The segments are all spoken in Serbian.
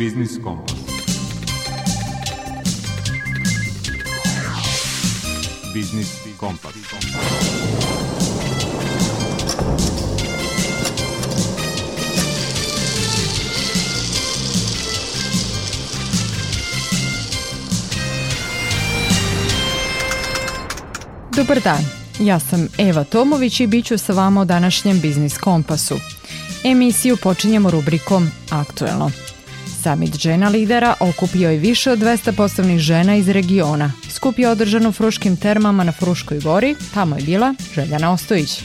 Biznis Kompas. Biznis Kompas. Dobar dan, ja sam Eva Tomović i bit ću sa vama o današnjem Biznis Kompasu. Emisiju počinjemo rubrikom Aktuelno. Summit žena lidera okupio je više od 200 poslovnih žena iz regiona. Skup je održan u Fruškim termama na Fruškoj gori, tamo je bila Željana Ostojić.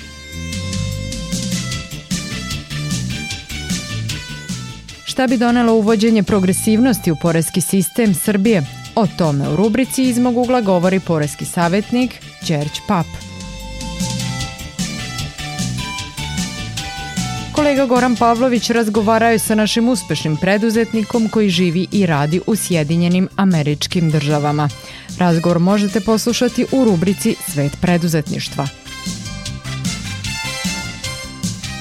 Šta bi donelo uvođenje progresivnosti u porezki sistem Srbije? O tome u rubrici iz mog ugla govori porezki savjetnik Đerć Pap. Kolega Goran Pavlović razgovarao je sa našim uspešnim preduzetnikom koji živi i radi u Sjedinjenim američkim državama. Razgovor možete poslušati u rubrici Svet preduzetništva.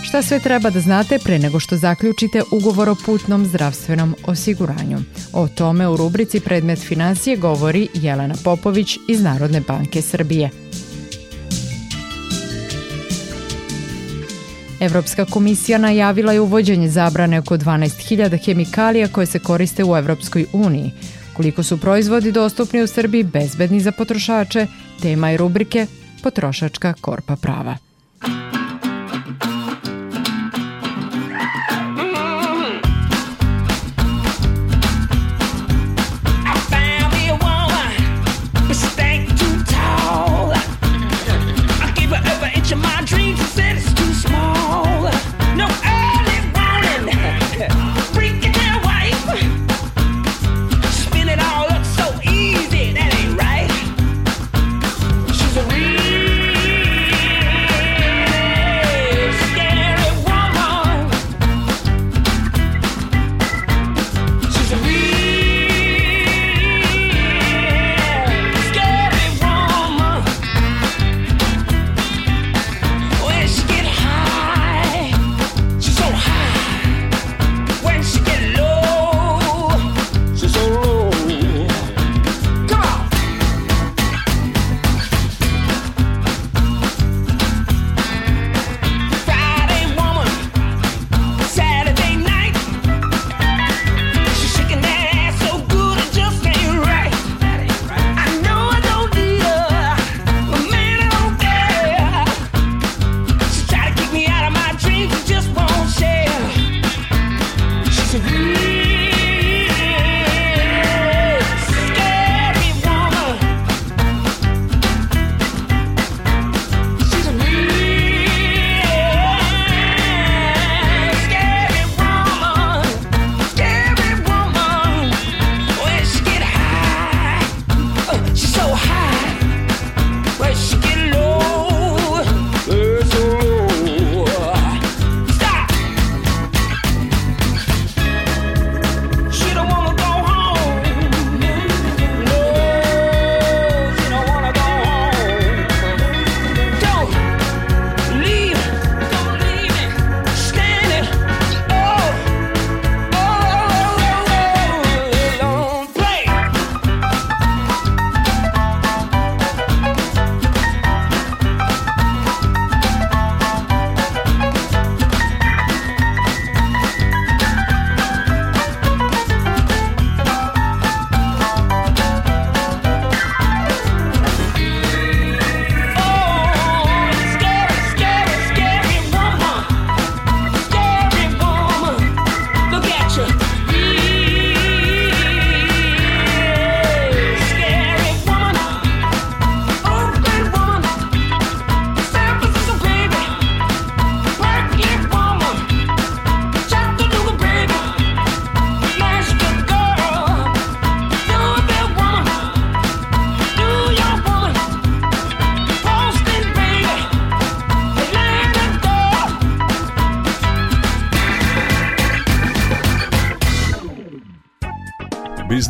Šta sve treba da znate pre nego što zaključite ugovor o putnom zdravstvenom osiguranju? O tome u rubrici Predmet financije govori Jelena Popović iz Narodne banke Srbije. Evropska komisija najavila je uvođenje zabrane oko 12.000 hemikalija koje se koriste u Evropskoj uniji. Koliko su proizvodi dostupni u Srbiji bezbedni za potrošače, tema je rubrike Potrošačka korpa prava.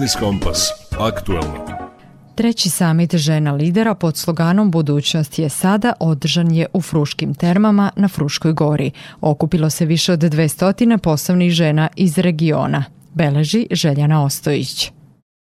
Biznis Kompas. Aktuelno. Treći samit žena lidera pod sloganom Budućnost je sada održan je u Fruškim termama na Fruškoj gori. Okupilo se više od 200 poslovnih žena iz regiona. beleži Željana Ostojić.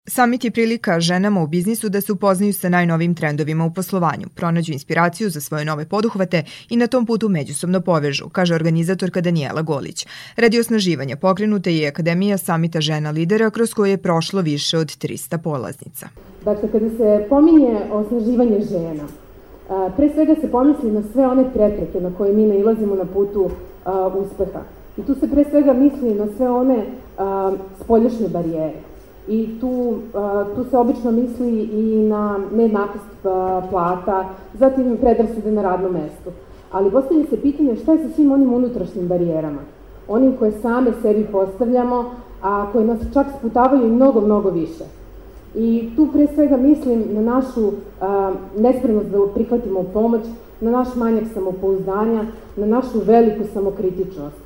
Samit je prilika ženama u biznisu da se upoznaju sa najnovim trendovima u poslovanju, pronađu inspiraciju za svoje nove poduhvate i na tom putu međusobno povežu, kaže organizatorka Danijela Golić. Radi osnaživanja pokrenuta je Akademija Samita žena lidera kroz koje je prošlo više od 300 polaznica. Dakle, kada se pominje osnaživanje žena, pre svega se pomisli na sve one prepreke na koje mi nailazimo na putu uspeha. I tu se pre svega misli na sve one spoljašnje barijere i tu, tu se obično misli i na nejednakost plata, zatim predrasude na radnom mestu. Ali postavlja se pitanje šta je sa svim onim unutrašnjim barijerama, onim koje same sebi postavljamo, a koje nas čak sputavaju mnogo, mnogo više. I tu pre svega mislim na našu a, nespremnost da prihvatimo pomoć, na naš manjak samopouzdanja, na našu veliku samokritičnost.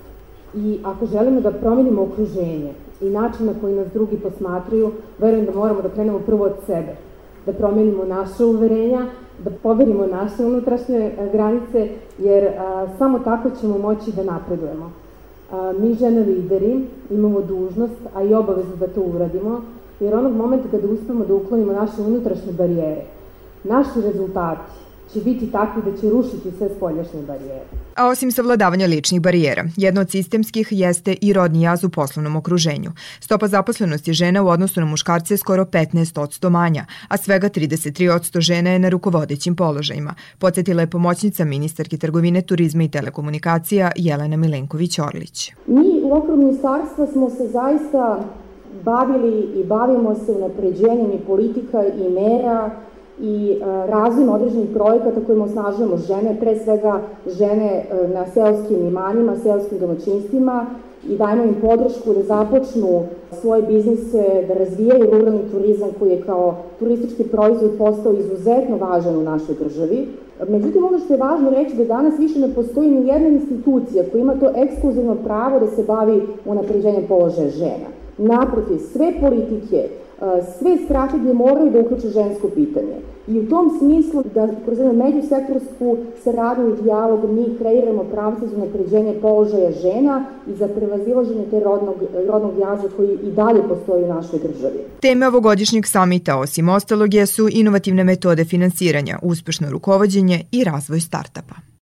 I ako želimo da promenimo okruženje, i način na koji nas drugi posmatraju, verujem da moramo da krenemo prvo od sebe, da promenimo naše uverenja, da poverimo naše unutrašnje e, granice, jer a, samo tako ćemo moći da napredujemo. A, mi žene lideri imamo dužnost, a i obavezu da to uradimo, jer onog momenta kada uspemo da uklonimo naše unutrašnje barijere, naši rezultati će biti takvi da će rušiti sve spoljašnje barijere. A osim savladavanja ličnih barijera, jedno od sistemskih jeste i rodni jaz u poslovnom okruženju. Stopa zaposlenosti žena u odnosu na muškarce je skoro 15% manja, a svega 33% žena je na rukovodećim položajima, podsjetila je pomoćnica ministarke trgovine, turizma i telekomunikacija Jelena Milenković-Orlić. Mi u okru ministarstva smo se zaista bavili i bavimo se unapređenjem i politika i mera i e, razvojem određenih projekata kojima osnažujemo žene, pre svega žene e, na seoskim imanjima, seoskim domaćinstvima i dajemo im podršku da započnu svoje biznise, da razvijaju ruralni turizam koji je kao turistički proizvod postao izuzetno važan u našoj državi. Međutim, ono što je važno reći da danas više ne postoji ni jedna institucija koja ima to ekskluzivno pravo da se bavi unapređenjem položaja žena. Naprotiv, sve politike, sve strategije moraju da uključe žensko pitanje. I u tom smislu da kroz jednu međusektorsku saradnju i dijalog mi kreiramo pravce za napređenje položaja žena i za prevazilaženje te rodnog, rodnog jaza koji i dalje postoji u našoj državi. Teme ovogodišnjeg samita, osim ostalog, jesu inovativne metode finansiranja, uspešno rukovodđenje i razvoj startapa.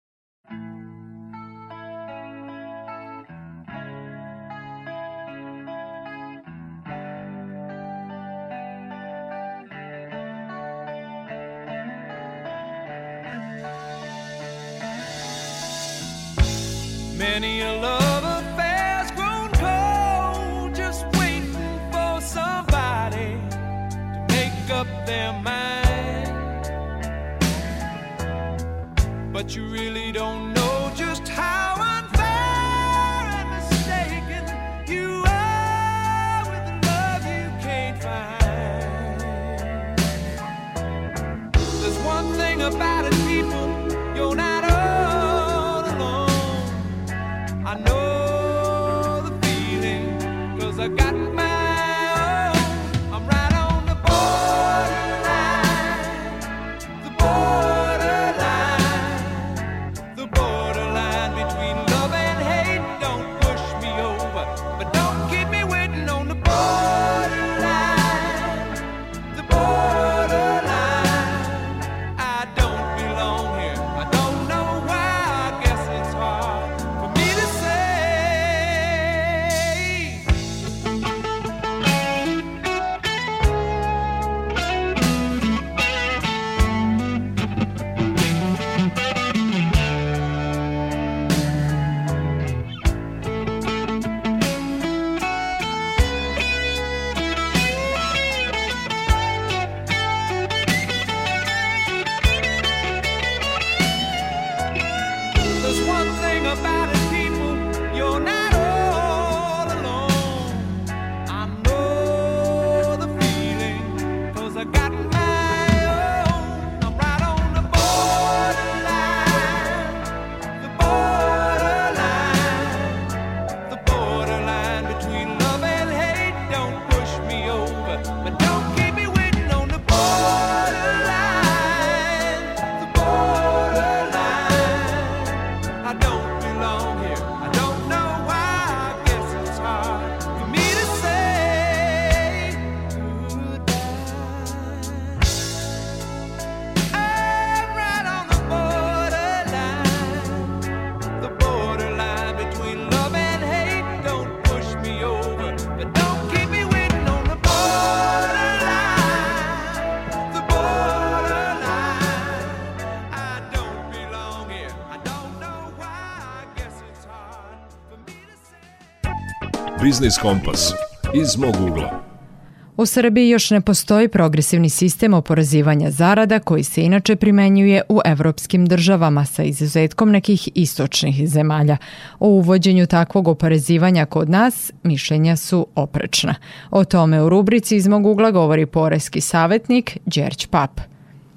Biznis Kompas iz mog ugla. U Srbiji još ne postoji progresivni sistem oporezivanja zarada koji se inače primenjuje u evropskim državama sa izuzetkom nekih istočnih zemalja. O uvođenju takvog oporezivanja kod nas mišljenja su oprečna. O tome u rubrici iz mog ugla govori porezki savjetnik Đerć Pap.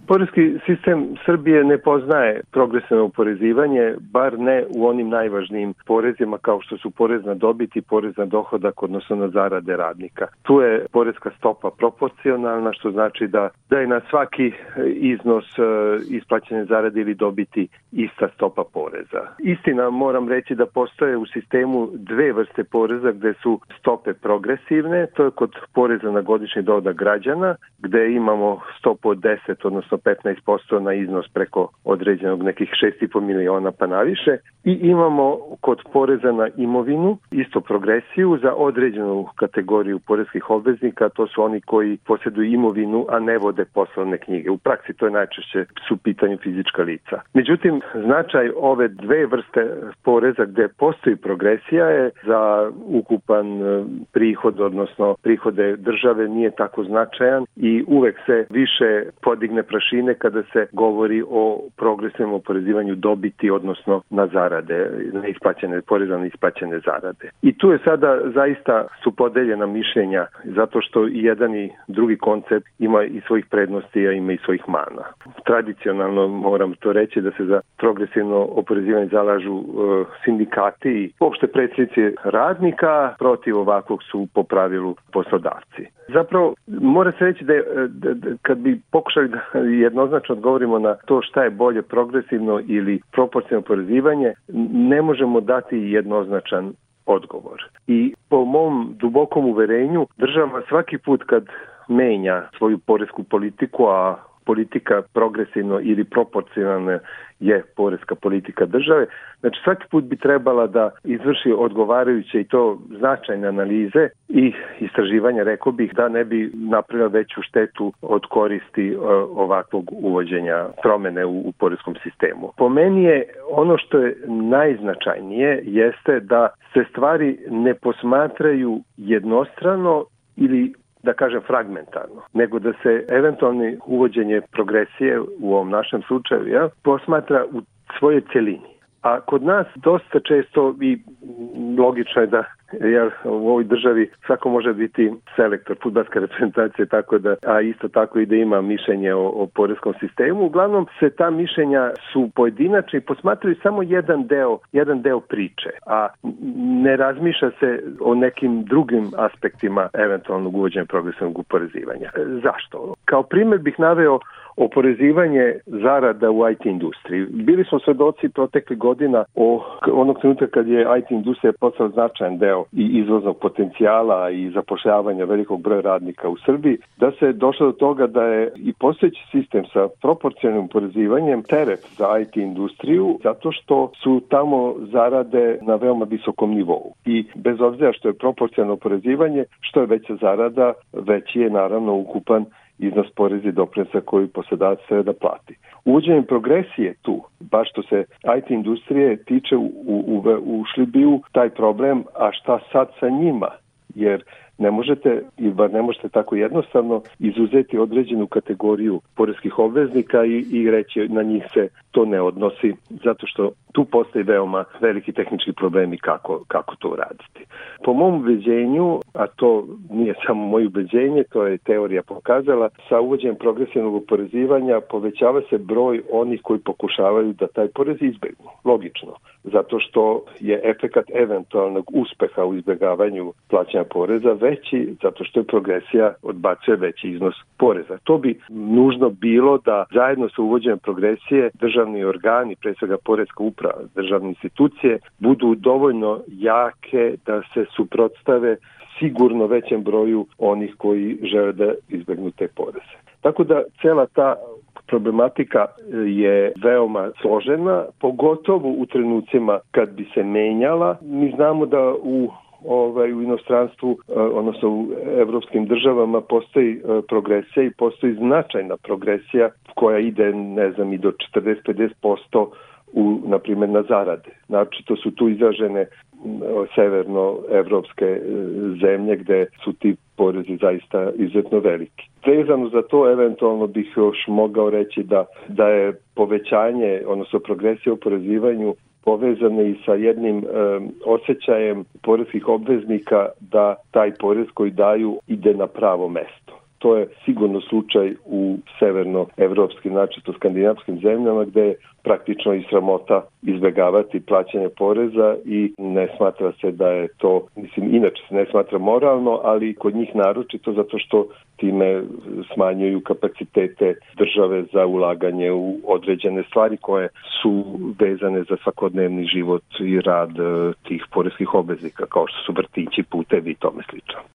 Poreski sistem Srbije ne poznaje progresivno uporezivanje, bar ne u onim najvažnijim porezima kao što su porez na dobit i porez na dohodak, odnosno na zarade radnika. Tu je poreska stopa proporcionalna, što znači da, da je na svaki iznos e, isplaćene zarade ili dobiti ista stopa poreza. Istina, moram reći da postoje u sistemu dve vrste poreza gde su stope progresivne, to je kod poreza na godišnji dohodak građana, gde imamo stopu od 10, odnosno odnosno 15% na iznos preko određenog nekih 6,5 miliona pa naviše i imamo kod poreza na imovinu isto progresiju za određenu kategoriju porezkih obveznika, to su oni koji posjeduju imovinu, a ne vode poslovne knjige. U praksi to je najčešće su pitanju fizička lica. Međutim, značaj ove dve vrste poreza gde postoji progresija je za ukupan e, prihod, odnosno prihode države nije tako značajan i uvek se više podigne praš prašine kada se govori o progresivnom oporezivanju dobiti, odnosno na zarade, na isplaćene, poreza na isplaćene zarade. I tu je sada zaista su podeljena mišljenja, zato što i jedan i drugi koncept ima i svojih prednosti, a ima i svojih mana. Tradicionalno moram to reći da se za progresivno oporezivanje zalažu uh, sindikati i uopšte predsjednici radnika, protiv ovakvog su po pravilu poslodavci. Zapravo, mora se reći da, je, da, da kad bi pokušali da jednoznačno odgovorimo na to šta je bolje progresivno ili proporcionalno porezivanje, ne možemo dati jednoznačan odgovor. I po mom dubokom uverenju država svaki put kad menja svoju poresku politiku, a politika progresivno ili proporcionalna je poreska politika države. Znači svaki put bi trebala da izvrši odgovarajuće i to značajne analize i istraživanja, rekao bih, da ne bi napravila veću štetu od koristi e, ovakvog uvođenja promene u, u poreskom sistemu. Po meni je ono što je najznačajnije jeste da se stvari ne posmatraju jednostrano ili da kažem fragmentarno, nego da se eventualni uvođenje progresije u ovom našem slučaju ja, posmatra u svojoj celini. A kod nas dosta često i logično je da jer u ovoj državi svako može biti selektor futbalske reprezentacije tako da a isto tako i da ima mišljenje o, o poreskom sistemu. Uglavnom se ta mišljenja su pojedinačne i posmatraju samo jedan deo jedan deo priče a ne razmišlja se o nekim drugim aspektima eventualnog uvođenja progresivnog uporezivanja zašto? Kao primer bih naveo oporezivanje zarada u IT industriji. Bili smo svedoci protekli godina o onog trenutka kad je IT industrija postala značajan deo i izvoznog potencijala i zapošljavanja velikog broja radnika u Srbiji, da se došlo do toga da je i postojeći sistem sa proporcionalnim oporezivanjem teret za IT industriju zato što su tamo zarade na veoma visokom nivou. I bez obzira što je proporcionalno oporezivanje, što je veća zarada, veći je naravno ukupan iznos porezi doprinosa koji poslodavac treba da plati. Uvođenjem progresije tu, baš što se IT industrije tiče, u, u, ušli u taj problem, a šta sad sa njima? Jer ne možete, i bar ne možete tako jednostavno, izuzeti određenu kategoriju poreskih obveznika i, i reći na njih se to ne odnosi, zato što tu postoji veoma veliki tehnički problemi kako, kako to uraditi. Po mom ubeđenju, a to nije samo moje ubeđenje, to je teorija pokazala, sa uvođenjem progresivnog oporezivanja povećava se broj onih koji pokušavaju da taj porez izbegnu. Logično, zato što je efekat eventualnog uspeha u izbegavanju plaćanja poreza veći, zato što je progresija odbacuje veći iznos poreza. To bi nužno bilo da zajedno sa uvođenjem progresije državni organi, pre svega poreska uprava, državne institucije, budu dovoljno jake da se suprotstave sigurno većem broju onih koji žele da izbegnu te poreze. Tako da cela ta problematika je veoma složena, pogotovo u trenucima kad bi se menjala. Mi znamo da u ovaj, u inostranstvu, eh, odnosno u evropskim državama postoji eh, progresija i postoji značajna progresija koja ide, ne znam, i do 40-50% u, na primjer, na zarade. Znači, to su tu izražene severnoevropske e, zemlje gde su ti porezi zaista izuzetno veliki. Vezano za to eventualno bih još mogao reći da, da je povećanje, odnosno progresija u porezivanju povezane i sa jednim um, osjećajem porezkih obveznika da taj porez koji daju ide na pravo mesto. To je sigurno slučaj u severnoevropskim, znači to skandinavskim zemljama gde je praktično i sramota izbegavati plaćanje poreza i ne smatra se da je to, mislim, inače se ne smatra moralno, ali kod njih naročito zato što time smanjuju kapacitete države za ulaganje u određene stvari koje su vezane za svakodnevni život i rad eh, tih poreskih obveznika, kao što su vrtići, putevi i tome slično.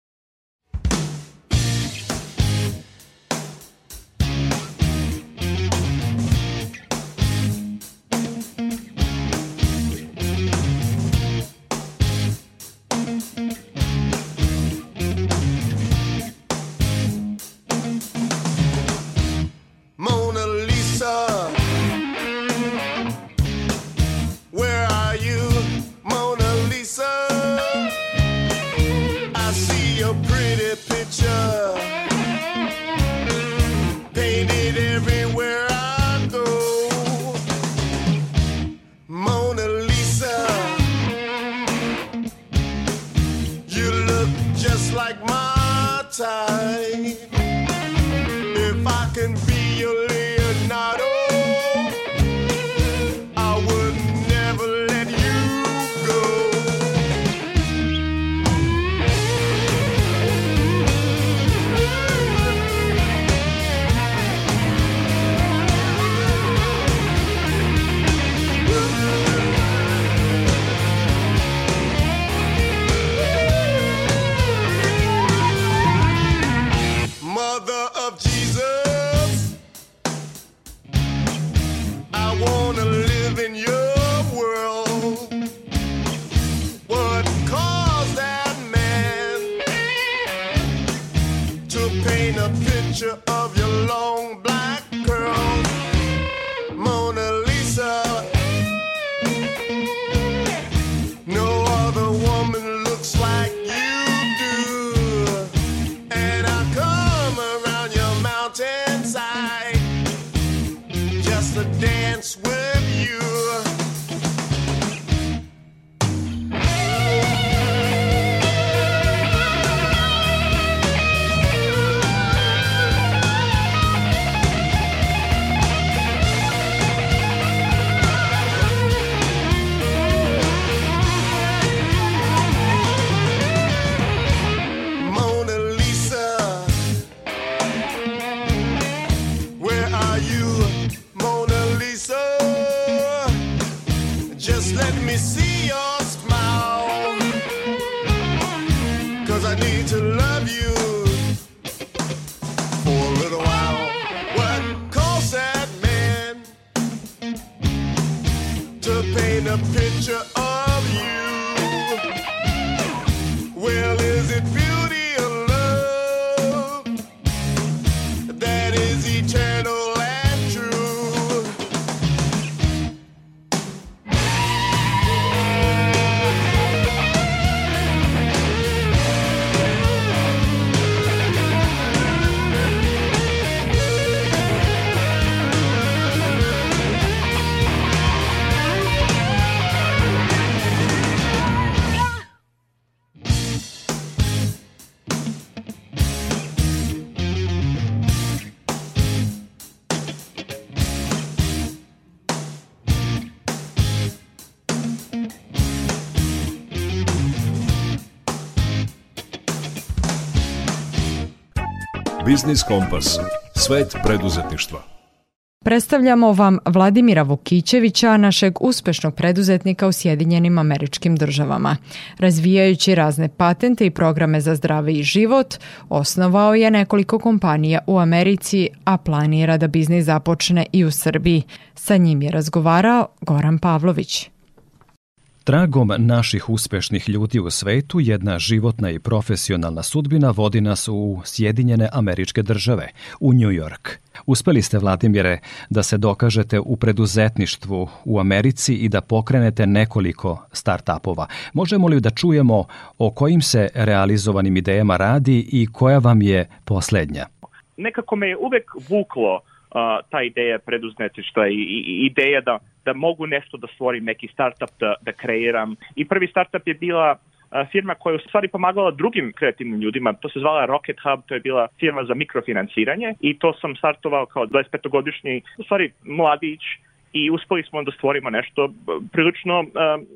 dance with you. Biznis Kompas. Svet preduzetništva. Predstavljamo vam Vladimira Vukićevića, našeg uspešnog preduzetnika u Sjedinjenim američkim državama. Razvijajući razne patente i programe za zdravi život, osnovao je nekoliko kompanija u Americi, a planira da biznis započne i u Srbiji. Sa njim je razgovarao Goran Pavlović. Tragom naših uspešnih ljudi u svetu jedna životna i profesionalna sudbina vodi nas u Sjedinjene američke države, u New York. Uspeli ste, Vladimire, da se dokažete u preduzetništvu u Americi i da pokrenete nekoliko start-upova. Možemo li da čujemo o kojim se realizovanim idejama radi i koja vam je poslednja? Nekako me je uvek vuklo uh, ta ideja preduzetništva i, i, ideja da da mogu nešto da stvorim, neki startup da, da kreiram. I prvi startup je bila firma koja je u stvari pomagala drugim kreativnim ljudima. To se zvala Rocket Hub, to je bila firma za mikrofinansiranje i to sam startovao kao 25-godišnji, u stvari mladić i uspeli smo da stvorimo nešto prilično uh,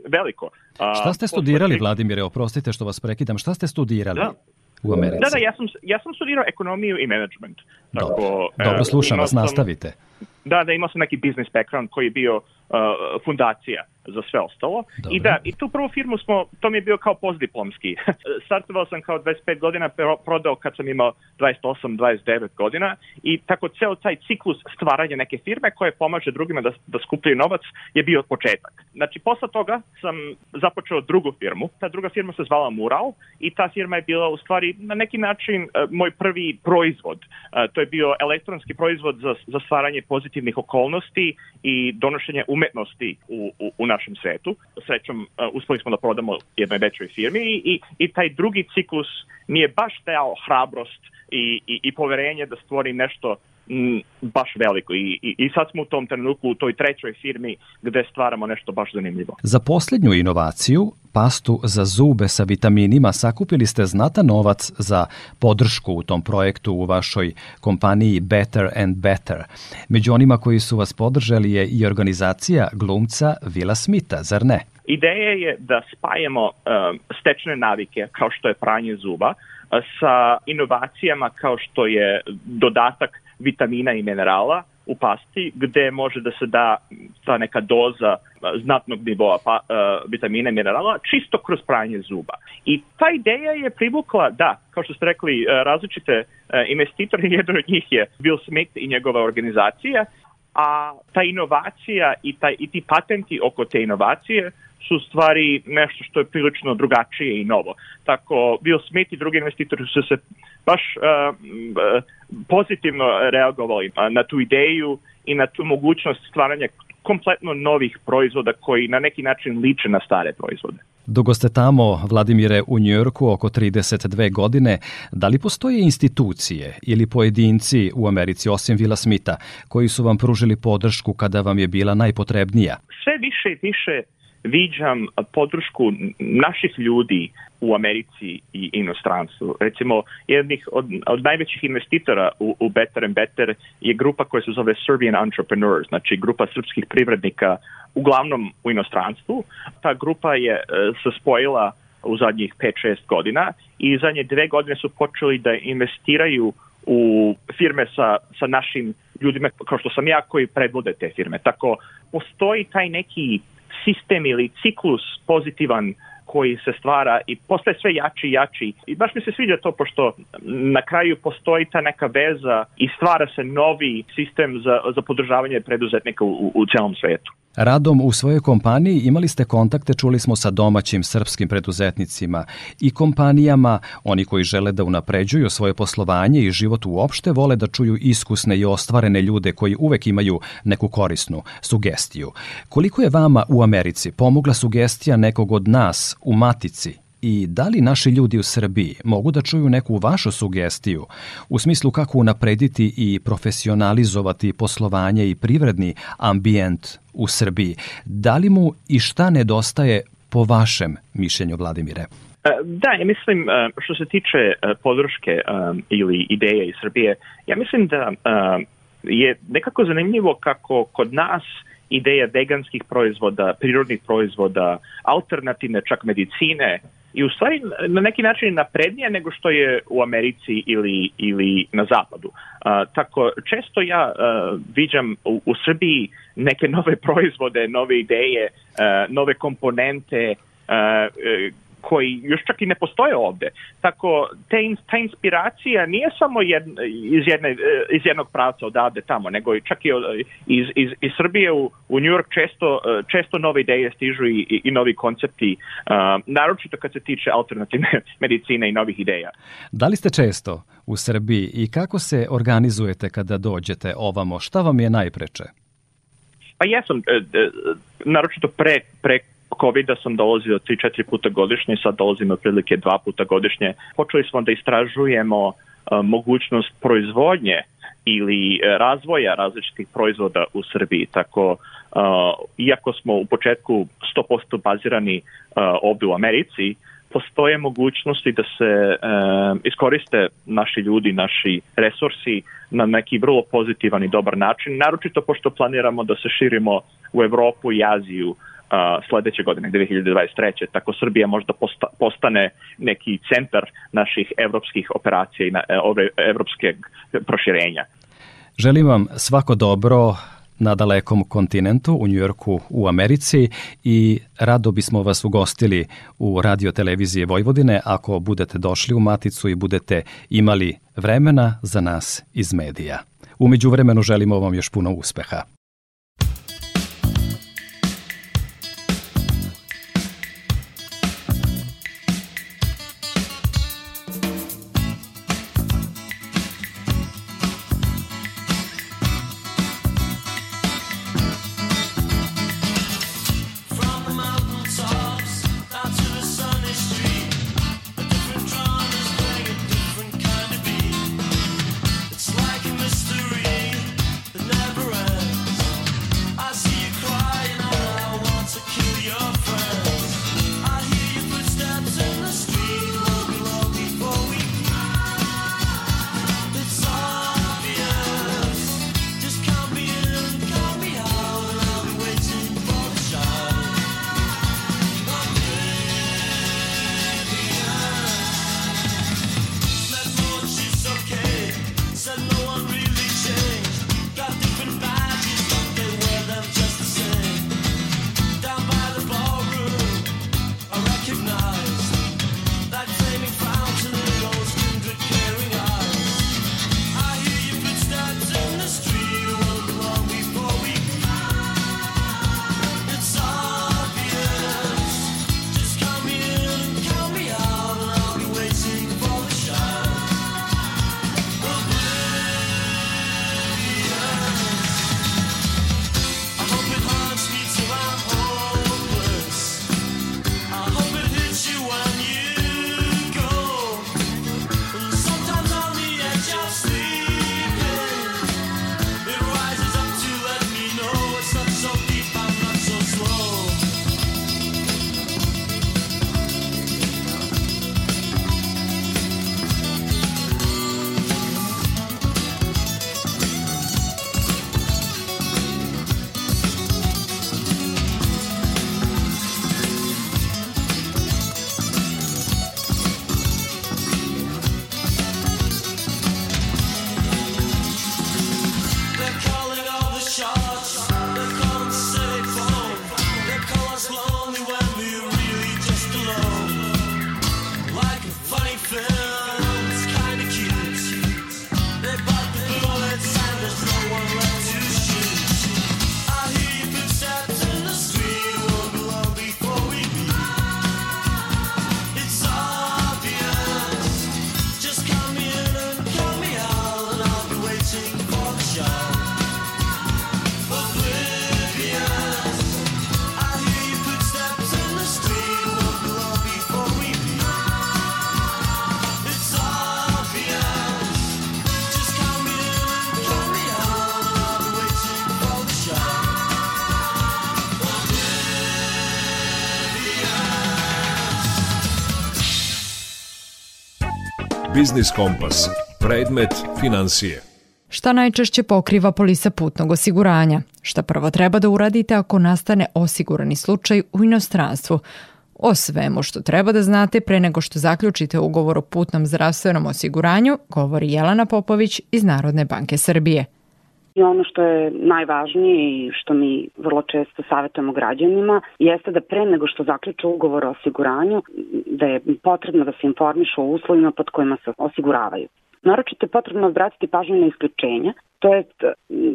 veliko. Uh, Šta ste studirali, Vladimire, oprostite što vas prekidam, šta ste studirali? Da. U Americi. Da, da, ja sam, ja sam studirao ekonomiju i management. Tako, Dobro, Dobro slušam vas, nastavite. Da, da, imao sam neki business background koji je bio fundacija za sve ostalo. Dobre. I da, i tu prvu firmu smo, to mi je bio kao postdiplomski. Startovao sam kao 25 godina, prodao kad sam imao 28-29 godina i tako ceo taj ciklus stvaranja neke firme koje pomaže drugima da, da skupljaju novac je bio početak. Znači, posle toga sam započeo drugu firmu. Ta druga firma se zvala Mural i ta firma je bila u stvari na neki način uh, moj prvi proizvod. Uh, to je bio elektronski proizvod za, za stvaranje pozitivnih okolnosti i donošenje umetnosti u, u, u našem svetu. Srećom, uh, uspeli smo da prodamo jednoj većoj firmi i, i, i taj drugi ciklus nije baš dao hrabrost i, i, i poverenje da stvori nešto m, baš veliko I, i, i sad smo u tom trenutku u toj trećoj firmi gde stvaramo nešto baš zanimljivo. Za poslednju inovaciju, pastu za zube sa vitaminima, sakupili ste znatan novac za podršku u tom projektu u vašoj kompaniji Better and Better. Među onima koji su vas podržali je i organizacija glumca Vila Smitha, zar ne? Ideja je da spajemo um, stečne navike kao što je pranje zuba sa inovacijama kao što je dodatak vitamina i minerala u pasti gde može da se da ta neka doza znatnog nivoa pa, uh, vitamina i minerala čisto kroz pranje zuba. I ta ideja je privukla, da, kao što ste rekli, različite uh, investitori, jedan od njih je Bill Smith i njegova organizacija, a ta inovacija i, taj, i ti patenti oko te inovacije su stvari nešto što je prilično drugačije i novo. Tako Bill Smith i drugi investitori su se baš uh, pozitivno reagovali na tu ideju i na tu mogućnost stvaranja kompletno novih proizvoda koji na neki način liče na stare proizvode. Dugo ste tamo, Vladimire, u Njujorku oko 32 godine. Da li postoje institucije ili pojedinci u Americi, osim Vila Smita, koji su vam pružili podršku kada vam je bila najpotrebnija? Sve više i više viđam podršku naših ljudi u Americi i inostranstvu. Recimo, jednih od, od najvećih investitora u, u Better and Better je grupa koja se zove Serbian Entrepreneurs, znači grupa srpskih privrednika uglavnom u inostranstvu. Ta grupa je e, se spojila u zadnjih 5-6 godina i zadnje dve godine su počeli da investiraju u firme sa, sa našim ljudima kao što sam ja koji predvode te firme. Tako postoji taj neki sistem ili ciklus pozitivan koji se stvara i postaje sve jači i jači. I baš mi se sviđa to pošto na kraju postoji ta neka veza i stvara se novi sistem za, za podržavanje preduzetnika u, u celom svetu. Radom u svojoj kompaniji imali ste kontakte, čuli smo sa domaćim srpskim preduzetnicima i kompanijama, oni koji žele da unapređuju svoje poslovanje i život uopšte vole da čuju iskusne i ostvarene ljude koji uvek imaju neku korisnu sugestiju. Koliko je vama u Americi pomogla sugestija nekog od nas u Matici i da li naši ljudi u Srbiji mogu da čuju neku vašu sugestiju u smislu kako unaprediti i profesionalizovati poslovanje i privredni ambijent u Srbiji? Da li mu i šta nedostaje po vašem mišljenju, Vladimire? E, da, ja mislim, e, što se tiče e, podrške ili ideje iz Srbije, ja mislim da je nekako zanimljivo kako kod nas ideja veganskih proizvoda, prirodnih proizvoda, alternativne čak medicine, i u stvari na neki način naprednija nego što je u Americi ili, ili na zapadu. Uh, tako često ja uh, viđam u, u Srbiji neke nove proizvode, nove ideje, uh, nove komponente uh, koji još čak i ne postoje ovde. Tako, te, ta inspiracija nije samo jedna, iz, jedne, iz jednog pravca odavde tamo, nego i čak i iz, iz, iz Srbije u, u New York često, često nove ideje stižu i, i, i novi koncepti, uh, naročito kad se tiče alternativne medicine i novih ideja. Da li ste često u Srbiji i kako se organizujete kada dođete ovamo? Šta vam je najpreče? Pa jesam, naročito pre, pre COVID-a sam dolazio 3-4 puta godišnje, sad dolazim otprilike dva puta godišnje. Počeli smo da istražujemo uh, mogućnost proizvodnje ili razvoja različitih proizvoda u Srbiji. Tako, uh, iako smo u početku 100% bazirani uh, ovde u Americi, postoje mogućnosti da se uh, iskoriste naši ljudi, naši resursi na neki vrlo pozitivan i dobar način, naročito pošto planiramo da se širimo u Evropu i Aziju uh, sledeće godine, 2023. Tako Srbija možda posta, postane neki centar naših evropskih operacija i na, e, evropske proširenja. Želim vam svako dobro na dalekom kontinentu, u Njujorku, u Americi i rado bismo vas ugostili u radio televizije Vojvodine ako budete došli u Maticu i budete imali vremena za nas iz medija. Umeđu vremenu želimo vam još puno uspeha. Biznis Kompas. Predmet financije. Šta najčešće pokriva polisa putnog osiguranja? Šta prvo treba da uradite ako nastane osigurani slučaj u inostranstvu? O svemu što treba da znate pre nego što zaključite ugovor o putnom zdravstvenom osiguranju, govori Jelena Popović iz Narodne banke Srbije. I ono što je najvažnije i što mi vrlo često savjetujemo građanima jeste da pre nego što zaključe ugovor o osiguranju, da je potrebno da se informišu o uslovima pod kojima se osiguravaju. Naročito je potrebno obratiti pažnju na isključenja, to jest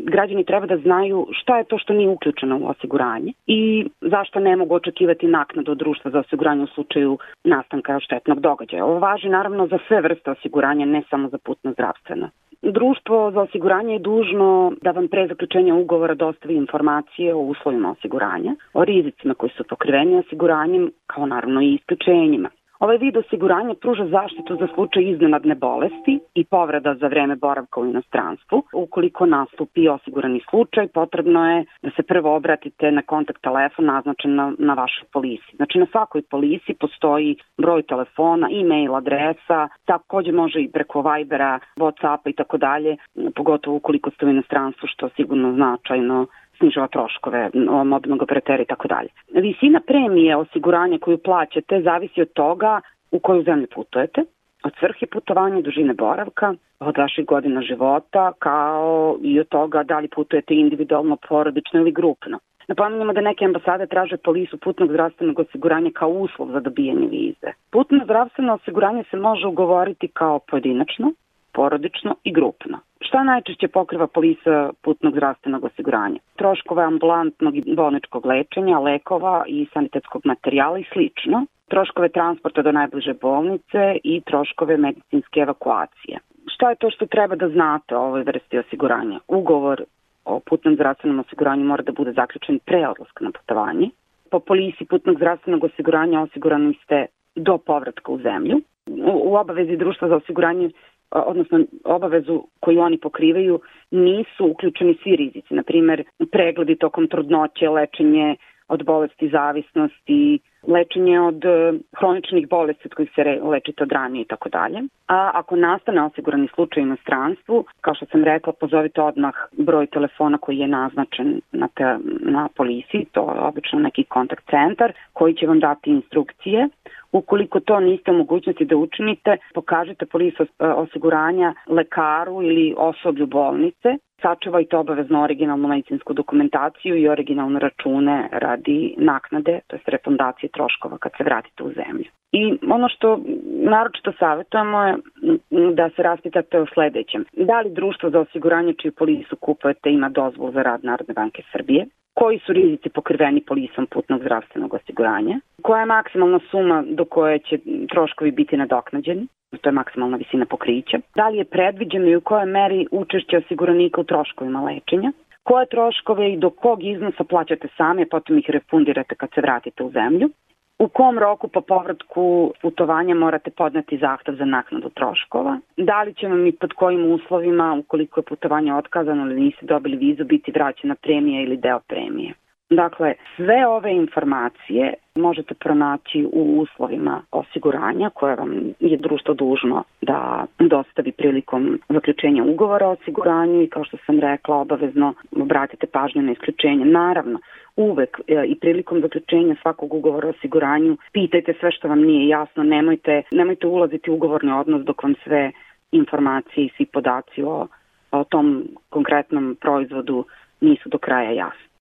građani treba da znaju šta je to što nije uključeno u osiguranje i zašto ne mogu očekivati naknadu od društva za osiguranje u slučaju nastanka štetnog događaja. Ovo važi naravno za sve vrste osiguranja, ne samo za putno zdravstveno. Društvo za osiguranje je dužno da vam pre zaključenja ugovora dostavi informacije o uslovima osiguranja, o rizicima koji su pokriveni osiguranjem, kao naravno i isključenjima. Ovaj vid osiguranja pruža zaštitu za slučaj iznenadne bolesti i povreda za vreme boravka u inostranstvu. Ukoliko nastupi osigurani slučaj, potrebno je da se prvo obratite na kontakt telefon naznačen na, na vašoj polisi. Znači na svakoj polisi postoji broj telefona, e-mail adresa, takođe može i preko Vibera, Whatsappa i tako dalje, pogotovo ukoliko ste u inostranstvu, što sigurno značajno snižava troškove mobilnog operatera i tako dalje. Visina premije osiguranja koju plaćate zavisi od toga u koju zemlju putujete, od svrhe putovanja, dužine boravka, od vaših godina života, kao i od toga da li putujete individualno, porodično ili grupno. Napominjamo da neke ambasade traže polisu putnog zdravstvenog osiguranja kao uslov za dobijanje vize. Putno zdravstveno osiguranje se može ugovoriti kao pojedinačno, porodično i grupno. Šta najčešće pokriva polisa putnog zdravstvenog osiguranja? Troškove ambulantnog i bolničkog lečenja, lekova i sanitetskog materijala i slično, troškove transporta do najbliže bolnice i troškove medicinske evakuacije. Šta je to što treba da znate o ovoj vrsti osiguranja? Ugovor o putnom zdravstvenom osiguranju mora da bude zaključen pre odlaska na putovanje. Po polisi putnog zdravstvenog osiguranja osigurani ste do povratka u zemlju. U obavezi društva za osiguranje odnosno obavezu koju oni pokrivaju, nisu uključeni svi rizici. Naprimer, pregledi tokom trudnoće, lečenje od bolesti zavisnosti, lečenje od e, hroničnih bolesti od kojih se lečite od ranije i tako dalje. A ako nastane osigurani slučaj u inostranstvu, kao što sam rekla, pozovite odmah broj telefona koji je naznačen na, te, na policiji, to je obično neki kontakt centar koji će vam dati instrukcije. Ukoliko to niste u mogućnosti da učinite, pokažete polisu e, osiguranja lekaru ili osoblju bolnice sačuvajte obavezno originalnu medicinsku dokumentaciju i originalne račune radi naknade, to je refundacije troškova kad se vratite u zemlju. I ono što naročito savjetujemo je da se raspitate o sledećem. Da li društvo za osiguranje čiju polisu kupujete ima dozvol za rad Narodne banke Srbije? Koji su rizici pokriveni polisom putnog zdravstvenog osiguranja? Koja je maksimalna suma do koje će troškovi biti nadoknađeni? To je maksimalna visina pokrića. Da li je predviđeno i u kojoj meri učešće osiguranika u troškovima lečenja? Koje troškove i do kog iznosa plaćate sami, potom ih refundirate kad se vratite u zemlju? U kom roku po povratku putovanja morate podneti zahtev za naknadu troškova? Da li će vam i pod kojim uslovima, ukoliko je putovanje otkazano ili niste dobili vizu, biti vraćena premija ili deo premije? Dakle, sve ove informacije možete pronaći u uslovima osiguranja koje vam je društvo dužno da dostavi prilikom zaključenja ugovora o osiguranju i kao što sam rekla obavezno obratite pažnju na isključenje. Naravno, uvek e, i prilikom zaključenja svakog ugovora o osiguranju pitajte sve što vam nije jasno, nemojte, nemojte ulaziti u ugovorni odnos dok vam sve informacije i svi podaci o, o tom konkretnom proizvodu nisu do kraja jasni.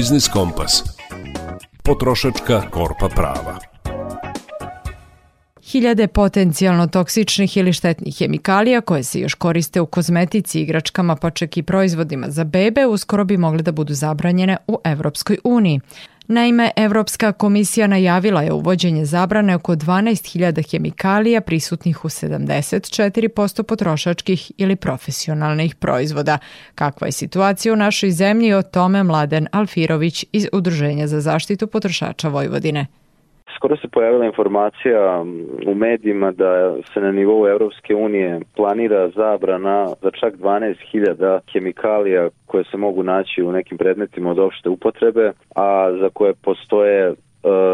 Biznis Kompas. Potrošačka korpa prava. Hiljade potencijalno toksičnih ili štetnih hemikalija koje se još koriste u kozmetici, igračkama pa čak i proizvodima za bebe uskoro bi mogle da budu zabranjene u Evropskoj uniji. Naime, Evropska komisija najavila je uvođenje zabrane oko 12.000 hemikalija prisutnih u 74% potrošačkih ili profesionalnih proizvoda. Kakva je situacija u našoj zemlji o tome Mladen Alfirović iz Udruženja za zaštitu potrošača Vojvodine. Skoro se pojavila informacija u medijima da se na nivou Evropske unije planira zabrana za čak 12.000 hemikalija koje se mogu naći u nekim predmetima od opšte upotrebe, a za koje postoje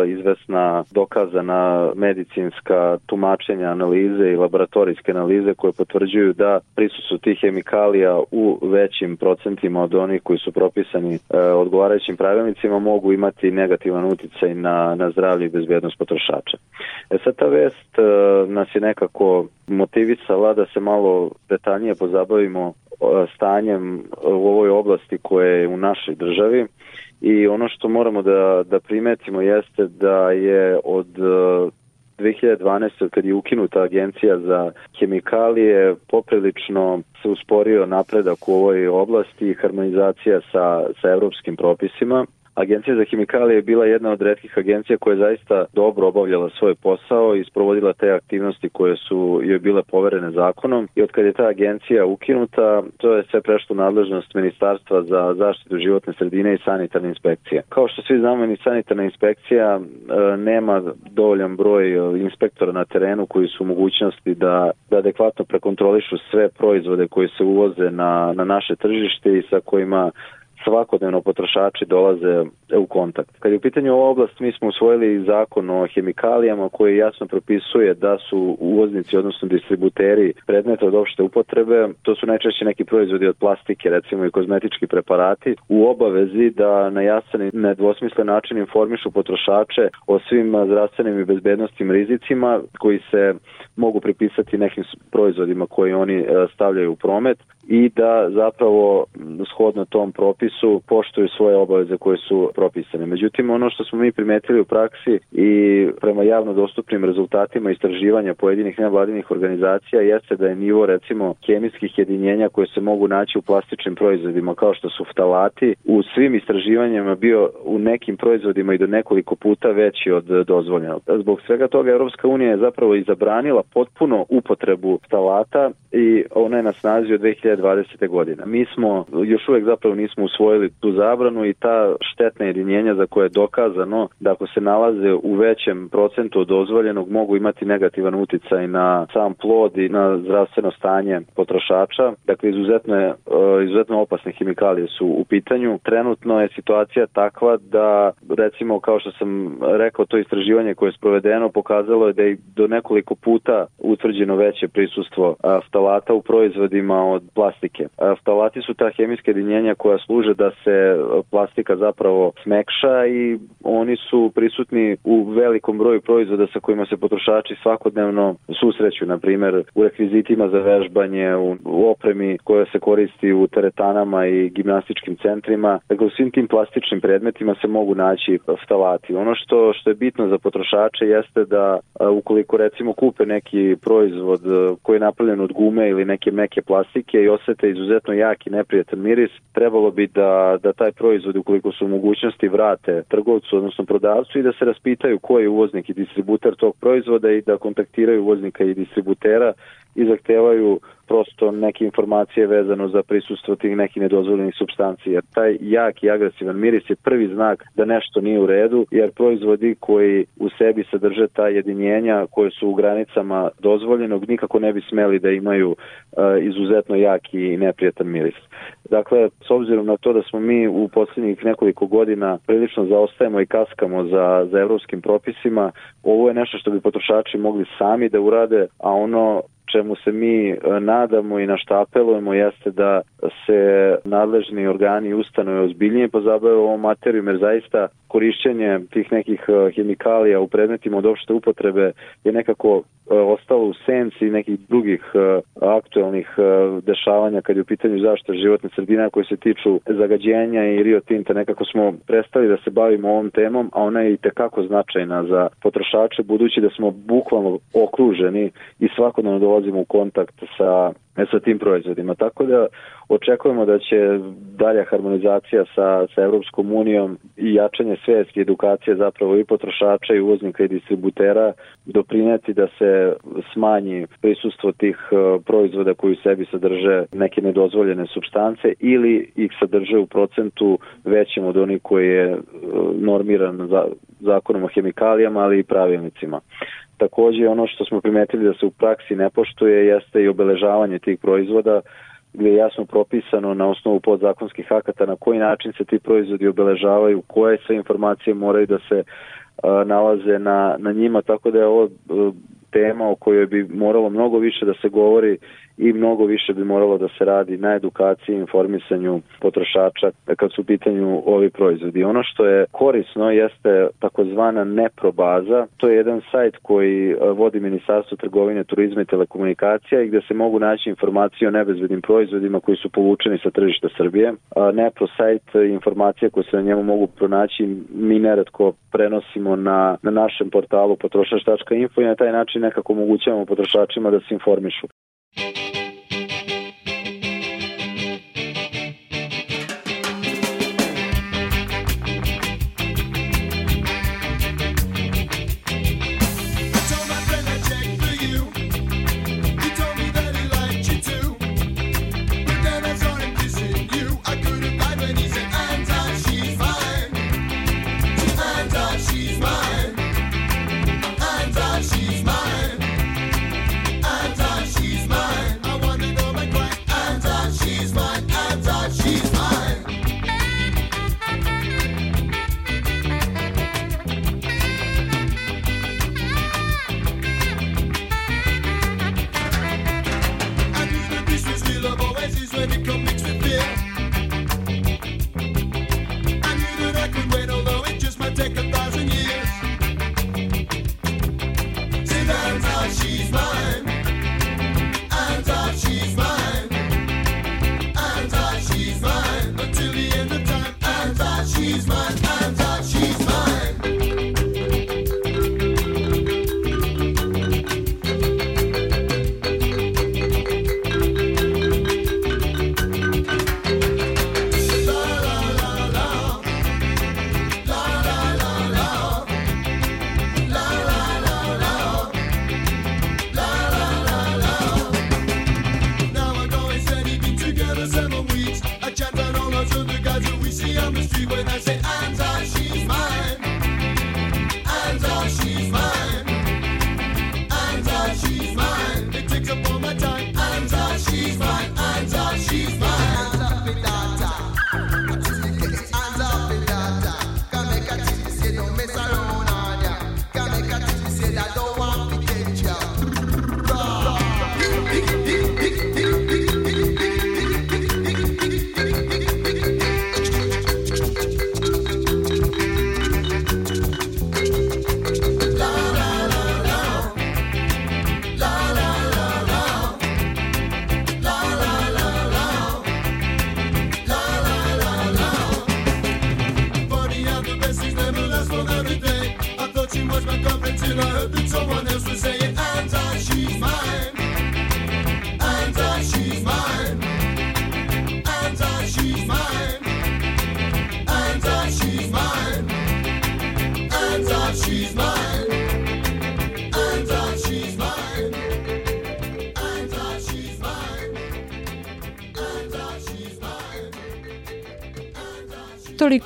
izvesna dokazana medicinska tumačenja analize i laboratorijske analize koje potvrđuju da prisustvo tih hemikalija u većim procentima od onih koji su propisani e, odgovarajućim pravilnicima mogu imati negativan uticaj na, na zdravlje i bezbednost potrošača. E sad ta vest e, nas je nekako motivisala da se malo detaljnije pozabavimo stanjem u ovoj oblasti koje je u našoj državi i ono što moramo da, da primetimo jeste da je od 2012. kad je ukinuta agencija za hemikalije poprilično se usporio napredak u ovoj oblasti i harmonizacija sa, sa evropskim propisima. Agencija za hemikalije je bila jedna od redkih agencija koja je zaista dobro obavljala svoj posao i sprovodila te aktivnosti koje su joj bile poverene zakonom i od kad je ta agencija ukinuta, to je sve prešlo nadležnost Ministarstva za zaštitu životne sredine i sanitarne inspekcije. Kao što svi znamo, ni sanitarna inspekcija e, nema dovoljan broj e, inspektora na terenu koji su u mogućnosti da, da adekvatno prekontrolišu sve proizvode koji se uvoze na, na naše tržište i sa kojima svakodnevno potrošači dolaze u kontakt. Kad je u pitanju ova oblast, mi smo usvojili zakon o hemikalijama koji jasno propisuje da su uvoznici, odnosno distributeri predmeta od opšte upotrebe, to su najčešće neki proizvodi od plastike, recimo i kozmetički preparati, u obavezi da na jasan i nedvosmislen način informišu potrošače o svim zdravstvenim i bezbednostnim rizicima koji se mogu pripisati nekim proizvodima koje oni e, stavljaju u promet i da zapravo shodno tom propisu poštuju svoje obaveze koje su propisane. Međutim, ono što smo mi primetili u praksi i prema javno dostupnim rezultatima istraživanja pojedinih nevladinih organizacija jeste da je nivo recimo kemijskih jedinjenja koje se mogu naći u plastičnim proizvodima kao što su ftalati u svim istraživanjima bio u nekim proizvodima i do nekoliko puta veći od dozvoljenog. Zbog svega toga Europska unija je zapravo i zabranila potpuno upotrebu ftalata i ona je na snazi od 2020. godine. Mi smo još uvek zapravo nismo usvojili tu zabranu i ta štetna jedinjenja za koje je dokazano da ako se nalaze u većem procentu od dozvoljenog mogu imati negativan uticaj na sam plod i na zdravstveno stanje potrošača. Dakle, izuzetno, je, izuzetno opasne hemikalije su u pitanju. Trenutno je situacija takva da, recimo, kao što sam rekao, to istraživanje koje je sprovedeno pokazalo je da je do nekoliko puta utvrđeno veće prisustvo ftalata u proizvodima od plastike. Ftalati su ta hemijska jedinjenja koja služe da se plastika zapravo smekša i oni su prisutni u velikom broju proizvoda sa kojima se potrošači svakodnevno susreću, na primer u rekvizitima za vežbanje, u, opremi koja se koristi u teretanama i gimnastičkim centrima. Dakle, u svim tim plastičnim predmetima se mogu naći ftalati. Ono što, što je bitno za potrošače jeste da ukoliko recimo kupe neki proizvod koji je napravljen od gume ili neke meke plastike i osete izuzetno jak i neprijatan miris, trebalo bi da, da taj proizvod ukoliko su mogućnosti vrate trgovcu, odnosno prodavcu i da se raspitaju ko je uvoznik i distributer tog proizvoda i da kontaktiraju uvoznika i distributera i zahtevaju prosto neke informacije vezano za prisustvo tih nekih nedozvoljenih substanci. Jer taj jak i agresivan miris je prvi znak da nešto nije u redu, jer proizvodi koji u sebi sadrže ta jedinjenja koje su u granicama dozvoljenog nikako ne bi smeli da imaju uh, izuzetno jak i neprijatan miris. Dakle, s obzirom na to da smo mi u poslednjih nekoliko godina prilično zaostajemo i kaskamo za, za evropskim propisima, ovo je nešto što bi potrošači mogli sami da urade, a ono čemu se mi e, nadamo i na šta apelujemo jeste da se nadležni organi ustanove ozbiljnije pozabave ovom materijom jer zaista korišćenje tih nekih e, hemikalija u predmetima od opšte upotrebe je nekako e, ostalo u senci nekih drugih aktualnih dešavanja kad je u pitanju zaštita životne sredine koje se tiču zagađenja i Rio Tinta. Nekako smo prestali da se bavimo ovom temom, a ona je i tekako značajna za potrošače budući da smo bukvalno okruženi i svakodnevno dolazimo u kontakt sa sa tim proizvodima. Tako da očekujemo da će dalja harmonizacija sa, sa Evropskom unijom i jačanje svijesti edukacije zapravo i potrošača i uvoznika i distributera doprineti da se smanji prisustvo tih e, proizvoda koji u sebi sadrže neke nedozvoljene substance ili ih sadrže u procentu većem od onih koji je e, normiran za, zakonom o hemikalijama, ali i pravilnicima. Takođe ono što smo primetili da se u praksi ne poštuje jeste i obeležavanje tih proizvoda gde je jasno propisano na osnovu podzakonskih akata na koji način se ti proizvodi obeležavaju, koje sve informacije moraju da se nalaze na, na njima, tako da je ovo tema o kojoj bi moralo mnogo više da se govori i mnogo više bi moralo da se radi na edukaciji informisanju potrošača kad su u pitanju ovi proizvodi. Ono što je korisno jeste takozvana neprobaza, to je jedan sajt koji e, vodi Ministarstvo trgovine, turizma i telekomunikacija i gde se mogu naći informacije o nebezbednim proizvodima koji su povučeni sa tržišta Srbije. Nepro sajt informacije koje se na njemu mogu pronaći mi neretko prenosimo na, na našem portalu potrošač.info i na taj način nekako omogućavamo potrošačima da se informišu.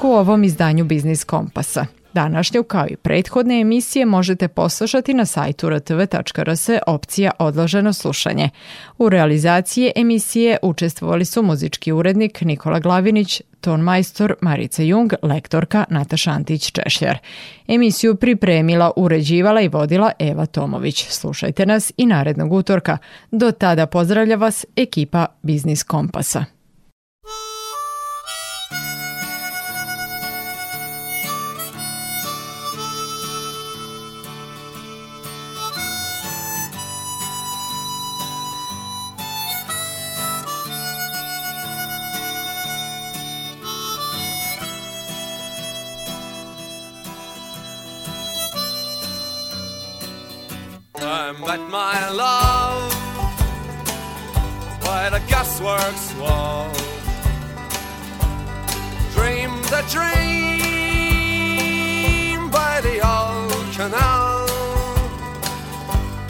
Toliko u ovom izdanju Biznis Kompasa. Današnju kao i prethodne emisije možete poslušati na sajtu rtv.rs opcija odloženo slušanje. U realizaciji emisije učestvovali su muzički urednik Nikola Glavinić, ton majstor Marica Jung, lektorka Nataša Antić-Češljar. Emisiju pripremila, uređivala i vodila Eva Tomović. Slušajte nas i narednog utorka. Do tada pozdravlja vas ekipa Biznis Kompasa. Met my love by the gasworks wall. Dreamed a dream by the old canal.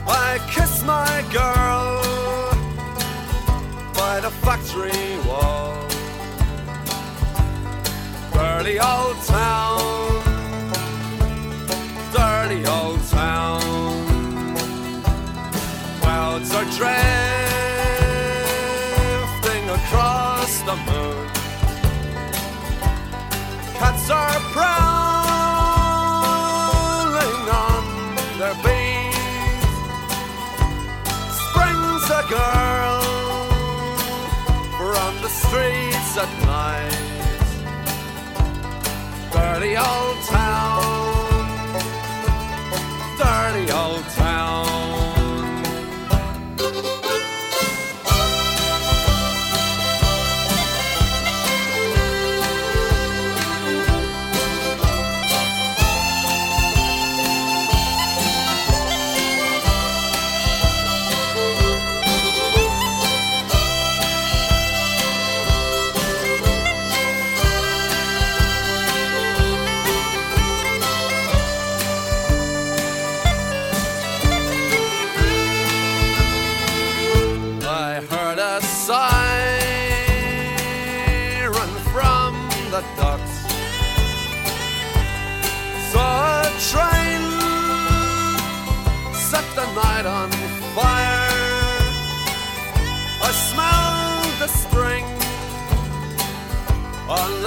I kissed my girl by the factory wall. Dirty old town, are drifting across the moon. Cats are prowling on their beat. Springs a girl from the streets at night. Dirty old town,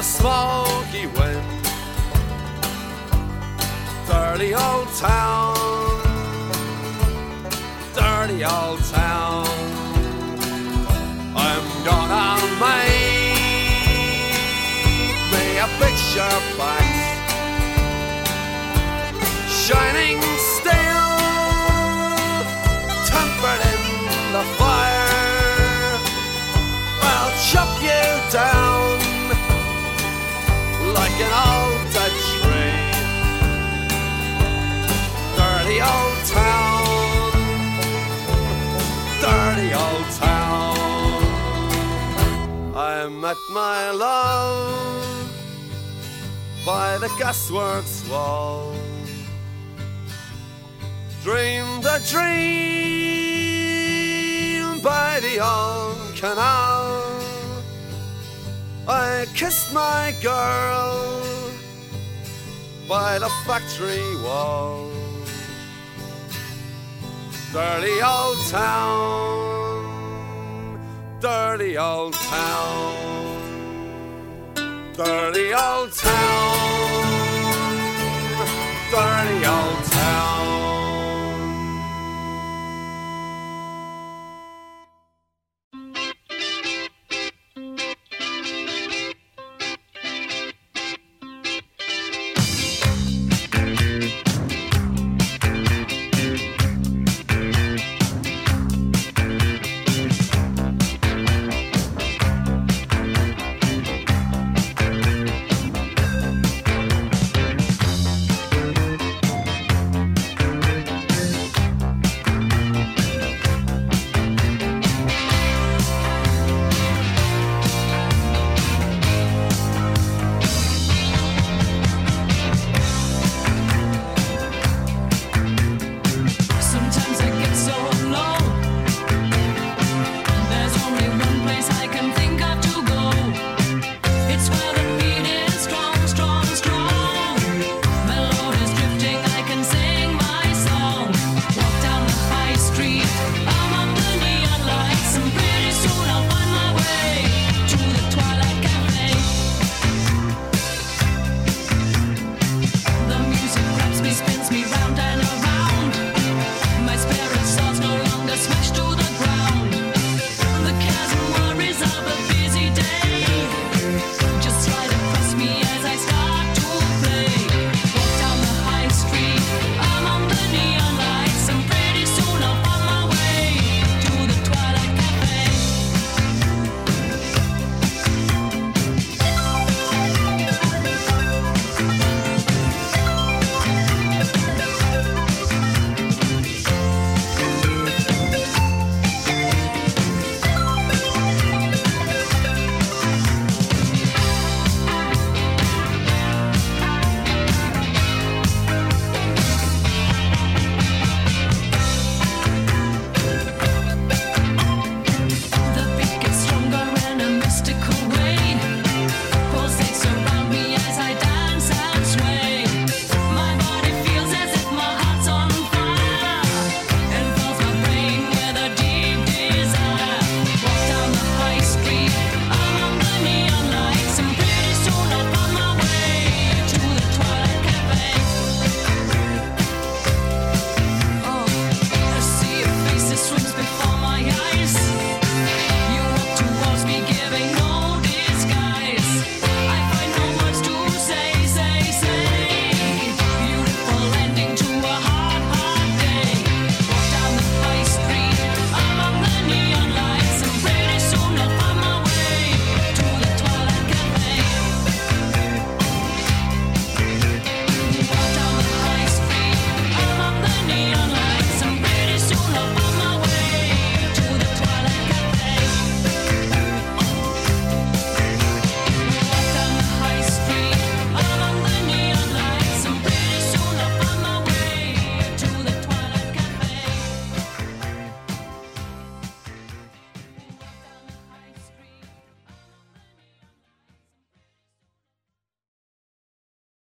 the smoky wind. Dirty old town, dirty old town. I'm gonna make me a picture box Shining steel Tempered in the fire I met my love by the gasworks wall. Dreamed a dream by the old canal. I kissed my girl by the factory wall. Dirty old town dirty old town. Dirty old town. Dirty old town.